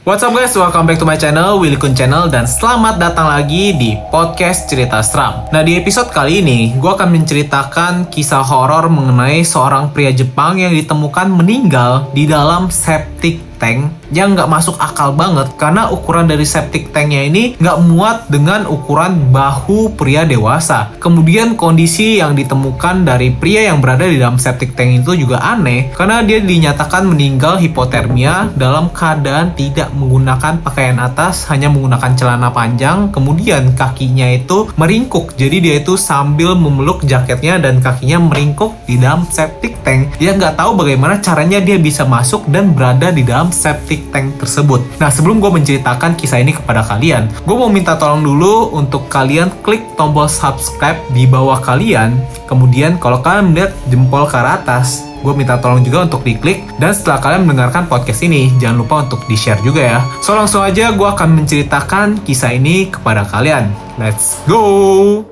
What's up guys, welcome back to my channel, Willy Kun Channel Dan selamat datang lagi di podcast cerita seram. Nah di episode kali ini, gue akan menceritakan kisah horor mengenai seorang pria Jepang yang ditemukan meninggal di dalam septic tank yang nggak masuk akal banget karena ukuran dari septic tanknya ini nggak muat dengan ukuran bahu pria dewasa. Kemudian kondisi yang ditemukan dari pria yang berada di dalam septic tank itu juga aneh karena dia dinyatakan meninggal hipotermia dalam keadaan tidak menggunakan pakaian atas, hanya menggunakan celana panjang, kemudian kakinya itu meringkuk. Jadi dia itu sambil memeluk jaketnya dan kakinya meringkuk di dalam septic tank. Dia nggak tahu bagaimana caranya dia bisa masuk dan berada di dalam septic tank tersebut. Nah, sebelum gue menceritakan kisah ini kepada kalian, gue mau minta tolong dulu untuk kalian klik tombol subscribe di bawah kalian. Kemudian kalau kalian melihat jempol ke atas, gue minta tolong juga untuk diklik dan setelah kalian mendengarkan podcast ini jangan lupa untuk di share juga ya so langsung aja gue akan menceritakan kisah ini kepada kalian let's go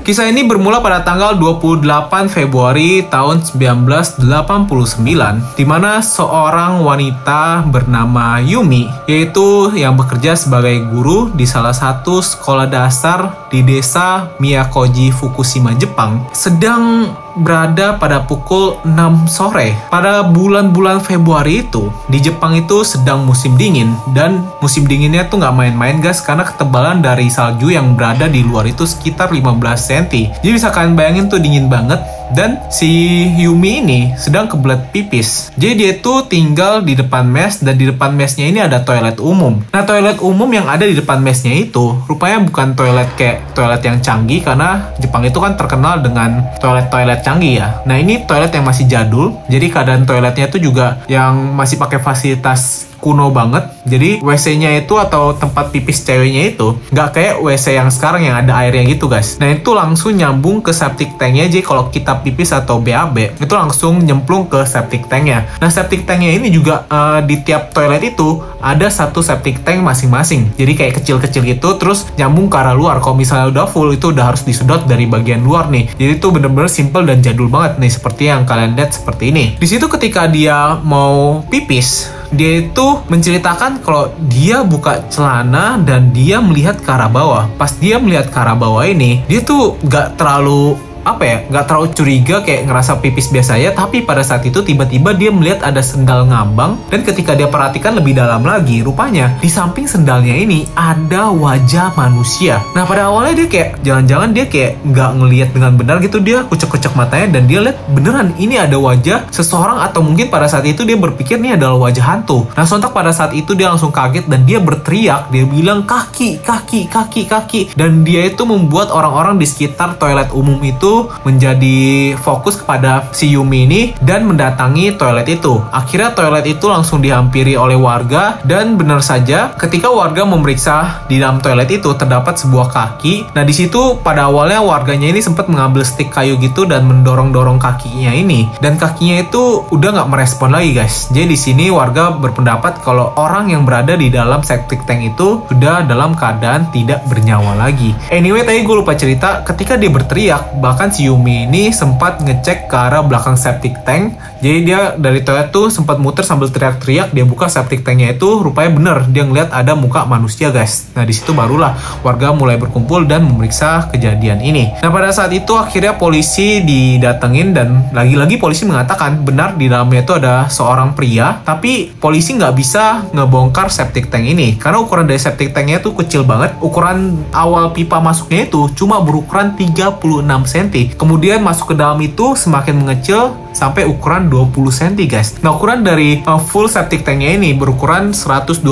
Kisah ini bermula pada tanggal 28 Februari tahun 1989, di mana seorang wanita bernama Yumi, yaitu yang bekerja sebagai guru di salah satu sekolah dasar di desa Miyakoji, Fukushima, Jepang, sedang berada pada pukul 6 sore. Pada bulan-bulan Februari itu, di Jepang itu sedang musim dingin, dan musim dinginnya tuh nggak main-main guys, karena ketebalan dari salju yang berada di luar itu sekitar 15 cm. Jadi bisa kalian bayangin tuh dingin banget, dan si Yumi ini sedang kebelet pipis. Jadi dia tuh tinggal di depan mes dan di depan mesnya ini ada toilet umum. Nah toilet umum yang ada di depan mesnya itu rupanya bukan toilet kayak toilet yang canggih karena Jepang itu kan terkenal dengan toilet-toilet canggih ya. Nah ini toilet yang masih jadul. Jadi keadaan toiletnya itu juga yang masih pakai fasilitas kuno banget. Jadi WC-nya itu atau tempat pipis ceweknya itu nggak kayak WC yang sekarang yang ada airnya gitu guys. Nah itu langsung nyambung ke septic tanknya. Jadi kalau kita pipis atau BAB itu langsung nyemplung ke septic tanknya. Nah septic tanknya ini juga uh, di tiap toilet itu ada satu septic tank masing-masing. Jadi kayak kecil-kecil gitu terus nyambung ke arah luar. Kalau misalnya udah full itu udah harus disedot dari bagian luar nih. Jadi itu bener-bener simple dan jadul banget nih seperti yang kalian lihat seperti ini. Di situ ketika dia mau pipis dia itu menceritakan kalau dia buka celana dan dia melihat ke arah bawah. Pas dia melihat ke arah bawah ini, dia tuh gak terlalu apa ya nggak terlalu curiga kayak ngerasa pipis biasa ya tapi pada saat itu tiba-tiba dia melihat ada sendal ngambang. Dan ketika dia perhatikan lebih dalam lagi rupanya di samping sendalnya ini ada wajah manusia. Nah pada awalnya dia kayak jangan-jangan dia kayak nggak ngelihat dengan benar gitu. Dia kucek-kucek matanya dan dia lihat beneran ini ada wajah seseorang. Atau mungkin pada saat itu dia berpikir ini adalah wajah hantu. Nah sontak pada saat itu dia langsung kaget dan dia berteriak. Dia bilang kaki kaki kaki kaki. Dan dia itu membuat orang-orang di sekitar toilet umum itu menjadi fokus kepada si Yumi ini dan mendatangi toilet itu. Akhirnya toilet itu langsung dihampiri oleh warga dan benar saja ketika warga memeriksa di dalam toilet itu terdapat sebuah kaki. Nah di situ pada awalnya warganya ini sempat mengambil stick kayu gitu dan mendorong-dorong kakinya ini dan kakinya itu udah nggak merespon lagi guys. Jadi di sini warga berpendapat kalau orang yang berada di dalam septic tank itu sudah dalam keadaan tidak bernyawa lagi. Anyway tadi gue lupa cerita ketika dia berteriak bahkan bahkan si Yumi ini sempat ngecek ke arah belakang septic tank. Jadi dia dari toilet tuh sempat muter sambil teriak-teriak. Dia buka septic tanknya itu, rupanya bener dia ngeliat ada muka manusia guys. Nah di situ barulah warga mulai berkumpul dan memeriksa kejadian ini. Nah pada saat itu akhirnya polisi didatengin dan lagi-lagi polisi mengatakan benar di dalamnya itu ada seorang pria. Tapi polisi nggak bisa ngebongkar septic tank ini karena ukuran dari septic tanknya itu kecil banget. Ukuran awal pipa masuknya itu cuma berukuran 36 cm Kemudian masuk ke dalam itu semakin mengecil sampai ukuran 20 cm guys. Nah ukuran dari uh, full septic tanknya ini berukuran 125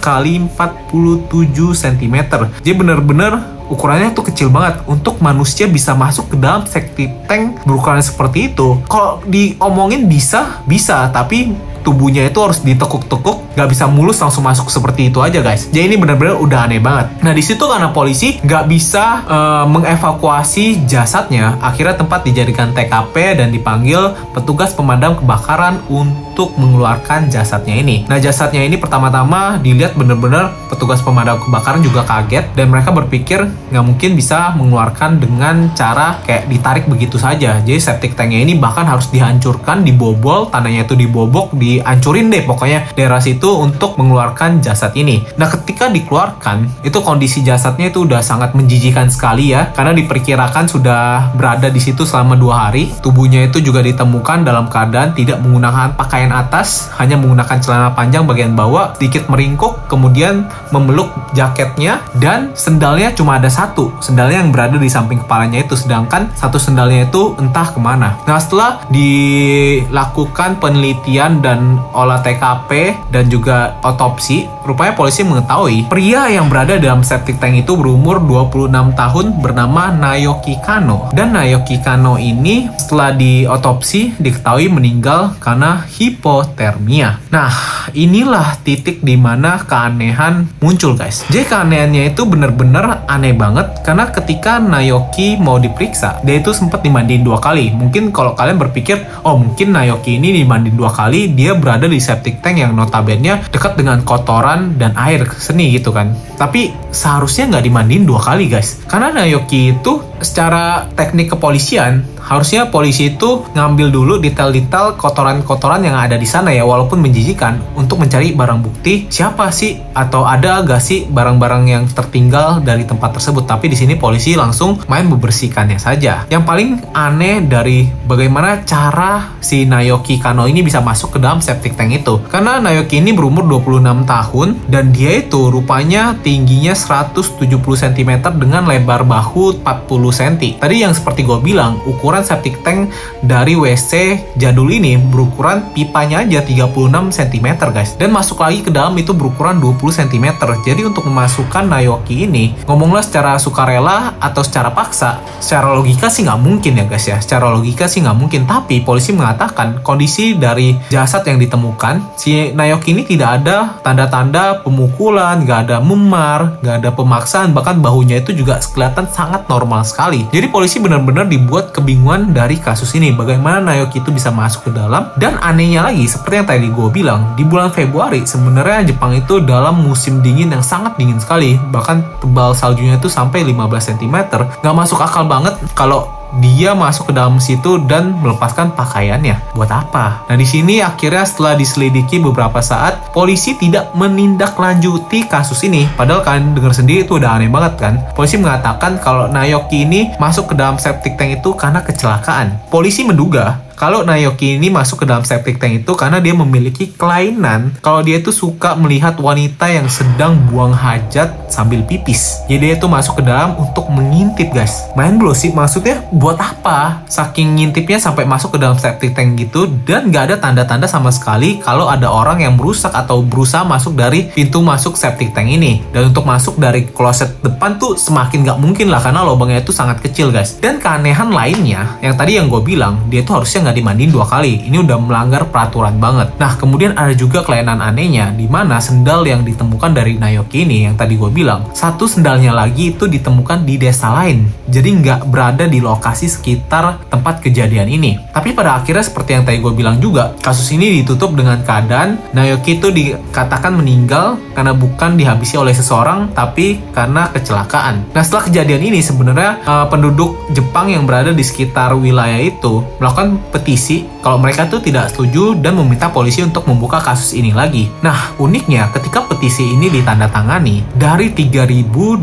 kali 47 cm. Jadi benar-benar ukurannya tuh kecil banget untuk manusia bisa masuk ke dalam septic tank berukuran seperti itu kalau diomongin bisa bisa tapi tubuhnya itu harus ditekuk-tekuk nggak bisa mulus langsung masuk seperti itu aja guys. Jadi ini benar-benar udah aneh banget. Nah di situ karena polisi nggak bisa uh, mengevakuasi jasadnya akhirnya tempat dijadikan TKP dan dipanggil petugas pemadam kebakaran untuk untuk mengeluarkan jasadnya ini. Nah jasadnya ini pertama-tama dilihat bener-bener petugas pemadam kebakaran juga kaget dan mereka berpikir nggak mungkin bisa mengeluarkan dengan cara kayak ditarik begitu saja. Jadi septic tanknya ini bahkan harus dihancurkan, dibobol, tanahnya itu dibobok, dihancurin deh pokoknya daerah situ untuk mengeluarkan jasad ini. Nah ketika dikeluarkan itu kondisi jasadnya itu udah sangat menjijikan sekali ya karena diperkirakan sudah berada di situ selama dua hari. Tubuhnya itu juga ditemukan dalam keadaan tidak menggunakan pakaian atas, hanya menggunakan celana panjang bagian bawah, sedikit meringkuk, kemudian memeluk jaketnya, dan sendalnya cuma ada satu. Sendalnya yang berada di samping kepalanya itu, sedangkan satu sendalnya itu entah ke mana. Nah setelah dilakukan penelitian dan olah TKP dan juga otopsi, rupanya polisi mengetahui pria yang berada dalam septic tank itu berumur 26 tahun bernama Naoki Kano. Dan Naoki Kano ini setelah diotopsi diketahui meninggal karena hipotermia. Nah, inilah titik di mana keanehan muncul guys. Jadi keanehannya itu bener-bener aneh banget karena ketika Naoki mau diperiksa, dia itu sempat dimandiin dua kali. Mungkin kalau kalian berpikir, oh mungkin Naoki ini dimandiin dua kali, dia berada di septic tank yang notabene dekat dengan kotoran dan air seni gitu kan. Tapi seharusnya nggak dimandiin dua kali guys. Karena Naoki itu secara teknik kepolisian harusnya polisi itu ngambil dulu detail-detail kotoran-kotoran yang ada di sana ya walaupun menjijikan untuk mencari barang bukti siapa sih atau ada gak sih barang-barang yang tertinggal dari tempat tersebut. Tapi di sini polisi langsung main membersihkannya saja. Yang paling aneh dari bagaimana cara si Naoki Kano ini bisa masuk ke dalam septic tank itu. Karena Naoki ini berumur 26 tahun dan dia itu rupanya tingginya 170 cm dengan lebar bahu 40 cm tadi yang seperti gue bilang ukuran ukuran septic tank dari WC jadul ini berukuran pipanya aja 36 cm guys. Dan masuk lagi ke dalam itu berukuran 20 cm jadi untuk memasukkan Naoki ini ngomonglah secara sukarela atau secara paksa secara logika sih nggak mungkin ya guys ya. Secara logika sih nggak mungkin. Tapi polisi mengatakan kondisi dari jasad yang ditemukan si Naoki ini tidak ada tanda-tanda pemukulan nggak ada memar nggak ada pemaksaan. Bahkan bahunya itu juga kelihatan sangat normal sekali. Jadi polisi benar-benar dibuat kebingungan dari kasus ini. Bagaimana Naoki itu bisa masuk ke dalam? Dan anehnya lagi seperti yang tadi gue bilang di bulan Februari sebenarnya Jepang itu dalam musim dingin yang sangat dingin sekali. Bahkan tebal saljunya itu sampai 15 cm nggak masuk akal banget kalau dia masuk ke dalam situ dan melepaskan pakaiannya. Buat apa? Nah, di sini akhirnya setelah diselidiki beberapa saat, polisi tidak menindaklanjuti kasus ini. Padahal kalian dengar sendiri itu udah aneh banget kan? Polisi mengatakan kalau Naoki ini masuk ke dalam septic tank itu karena kecelakaan. Polisi menduga kalau Naoki ini masuk ke dalam septic tank itu karena dia memiliki kelainan kalau dia itu suka melihat wanita yang sedang buang hajat sambil pipis. Jadi dia itu masuk ke dalam untuk mengintip guys. Main belum sih maksudnya buat apa? Saking ngintipnya sampai masuk ke dalam septic tank gitu dan nggak ada tanda-tanda sama sekali kalau ada orang yang merusak atau berusaha masuk dari pintu masuk septic tank ini. Dan untuk masuk dari kloset depan tuh semakin nggak mungkin lah karena lubangnya itu sangat kecil guys. Dan keanehan lainnya yang tadi yang gue bilang dia itu harusnya nggak dimandiin dua kali. Ini udah melanggar peraturan banget. Nah, kemudian ada juga kelainan anehnya di mana sendal yang ditemukan dari Naoki ini yang tadi gue bilang, satu sendalnya lagi itu ditemukan di desa lain. Jadi nggak berada di lokasi sekitar tempat kejadian ini. Tapi pada akhirnya seperti yang tadi gue bilang juga, kasus ini ditutup dengan keadaan Naoki itu dikatakan meninggal karena bukan dihabisi oleh seseorang, tapi karena kecelakaan. Nah, setelah kejadian ini sebenarnya uh, penduduk Jepang yang berada di sekitar wilayah itu melakukan petisi kalau mereka tuh tidak setuju dan meminta polisi untuk membuka kasus ini lagi. Nah, uniknya ketika petisi ini ditandatangani, dari 3.800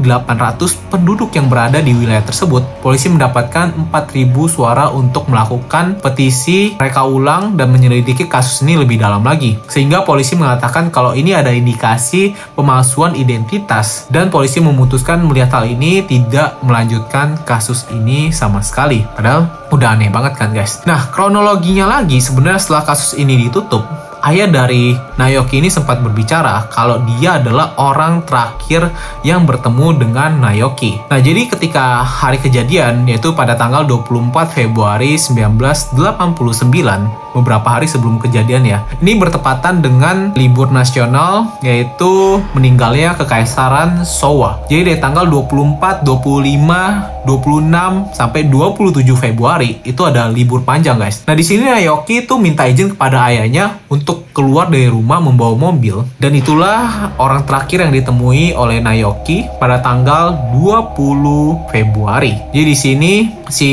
penduduk yang berada di wilayah tersebut, polisi mendapatkan 4.000 suara untuk melakukan petisi mereka ulang dan menyelidiki kasus ini lebih dalam lagi. Sehingga polisi mengatakan kalau ini ada indikasi pemalsuan identitas dan polisi memutuskan melihat hal ini tidak melanjutkan kasus ini sama sekali. Padahal udah aneh banget kan guys. Nah, kronologinya lagi sebenarnya setelah kasus ini ditutup, ayah dari Naoki ini sempat berbicara kalau dia adalah orang terakhir yang bertemu dengan Naoki. Nah, jadi ketika hari kejadian yaitu pada tanggal 24 Februari 1989, beberapa hari sebelum kejadian ya. Ini bertepatan dengan libur nasional yaitu meninggalnya Kekaisaran Showa. Jadi dari tanggal 24, 25, 26 sampai 27 Februari itu ada libur panjang guys. Nah di sini Naoki itu minta izin kepada ayahnya untuk keluar dari rumah membawa mobil dan itulah orang terakhir yang ditemui oleh Naoki pada tanggal 20 Februari. Jadi di sini si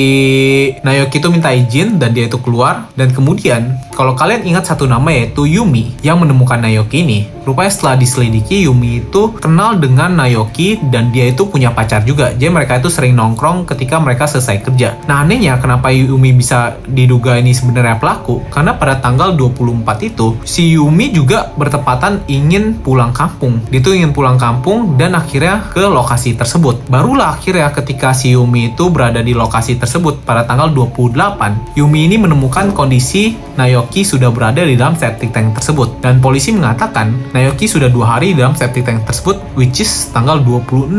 Naoki itu minta izin dan dia itu keluar dan kemudian kalau kalian ingat satu nama yaitu Yumi yang menemukan Naoki ini. Rupanya setelah diselidiki Yumi itu kenal dengan Naoki dan dia itu punya pacar juga. Jadi mereka itu sering nongkrong ketika mereka selesai kerja. Nah anehnya kenapa Yumi bisa diduga ini sebenarnya pelaku? Karena pada tanggal 24 itu si Yumi juga bertepatan ingin pulang kampung. Dia tuh ingin pulang kampung dan akhirnya ke lokasi tersebut. Barulah akhirnya ketika si Yumi itu berada di lokasi tersebut pada tanggal 28, Yumi ini menemukan kondisi Naoki sudah berada di dalam septic tank tersebut. Dan polisi mengatakan Naoki sudah dua hari dalam septic tank tersebut, which is tanggal 26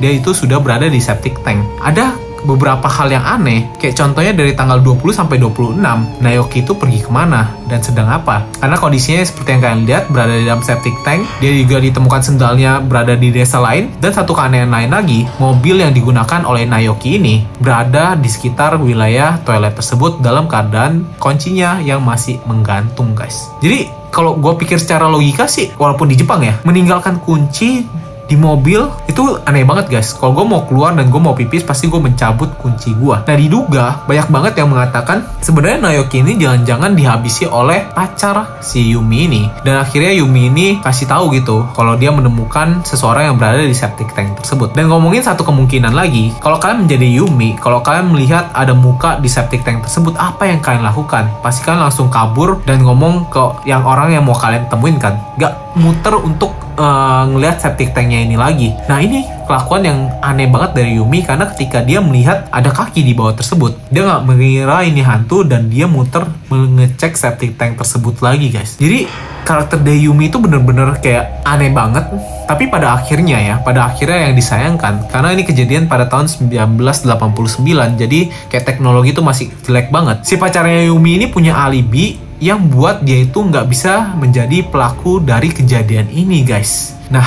dia itu sudah berada di septic tank. Ada beberapa hal yang aneh, kayak contohnya dari tanggal 20 sampai 26, Naoki itu pergi ke mana dan sedang apa. Karena kondisinya seperti yang kalian lihat, berada di dalam septic tank, dia juga ditemukan sendalnya berada di desa lain, dan satu keanehan lain lagi, mobil yang digunakan oleh Naoki ini berada di sekitar wilayah toilet tersebut dalam keadaan kuncinya yang masih menggantung guys. Jadi kalau gue pikir secara logika sih, walaupun di Jepang ya, meninggalkan kunci di mobil itu aneh banget guys. Kalau gue mau keluar dan gue mau pipis pasti gue mencabut kunci gue. Nah diduga banyak banget yang mengatakan sebenarnya Naoki ini jangan-jangan dihabisi oleh pacar si Yumi ini. Dan akhirnya Yumi ini kasih tahu gitu kalau dia menemukan seseorang yang berada di septic tank tersebut. Dan ngomongin satu kemungkinan lagi, kalau kalian menjadi Yumi, kalau kalian melihat ada muka di septic tank tersebut, apa yang kalian lakukan? Pasti kalian langsung kabur dan ngomong ke yang orang yang mau kalian temuin kan? Gak muter untuk uh, ngelihat septic tanknya ini lagi. Nah ini kelakuan yang aneh banget dari Yumi karena ketika dia melihat ada kaki di bawah tersebut, dia nggak mengira ini hantu dan dia muter mengecek septic tank tersebut lagi guys. Jadi karakter dari Yumi itu bener-bener kayak aneh banget. Tapi pada akhirnya ya, pada akhirnya yang disayangkan karena ini kejadian pada tahun 1989, jadi kayak teknologi itu masih jelek banget. Si pacarnya Yumi ini punya alibi yang buat dia itu nggak bisa menjadi pelaku dari kejadian ini guys. Nah,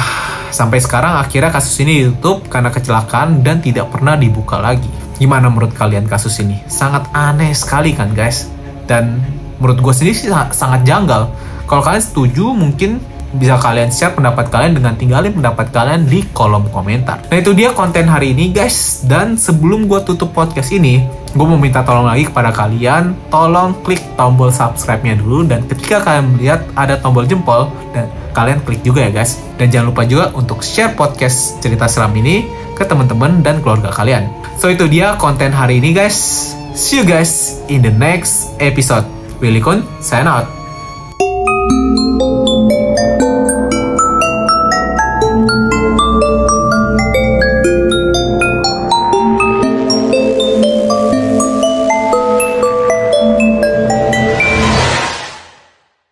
sampai sekarang akhirnya kasus ini ditutup karena kecelakaan dan tidak pernah dibuka lagi. Gimana menurut kalian kasus ini? Sangat aneh sekali kan guys? Dan menurut gue sendiri sih sangat janggal. Kalau kalian setuju mungkin bisa kalian share pendapat kalian dengan tinggalin pendapat kalian di kolom komentar. Nah itu dia konten hari ini guys. Dan sebelum gue tutup podcast ini, gue mau minta tolong lagi kepada kalian, tolong klik tombol subscribe-nya dulu dan ketika kalian melihat ada tombol jempol dan kalian klik juga ya guys. Dan jangan lupa juga untuk share podcast cerita seram ini ke teman-teman dan keluarga kalian. So itu dia konten hari ini guys. See you guys in the next episode. Willy Kun, sign out.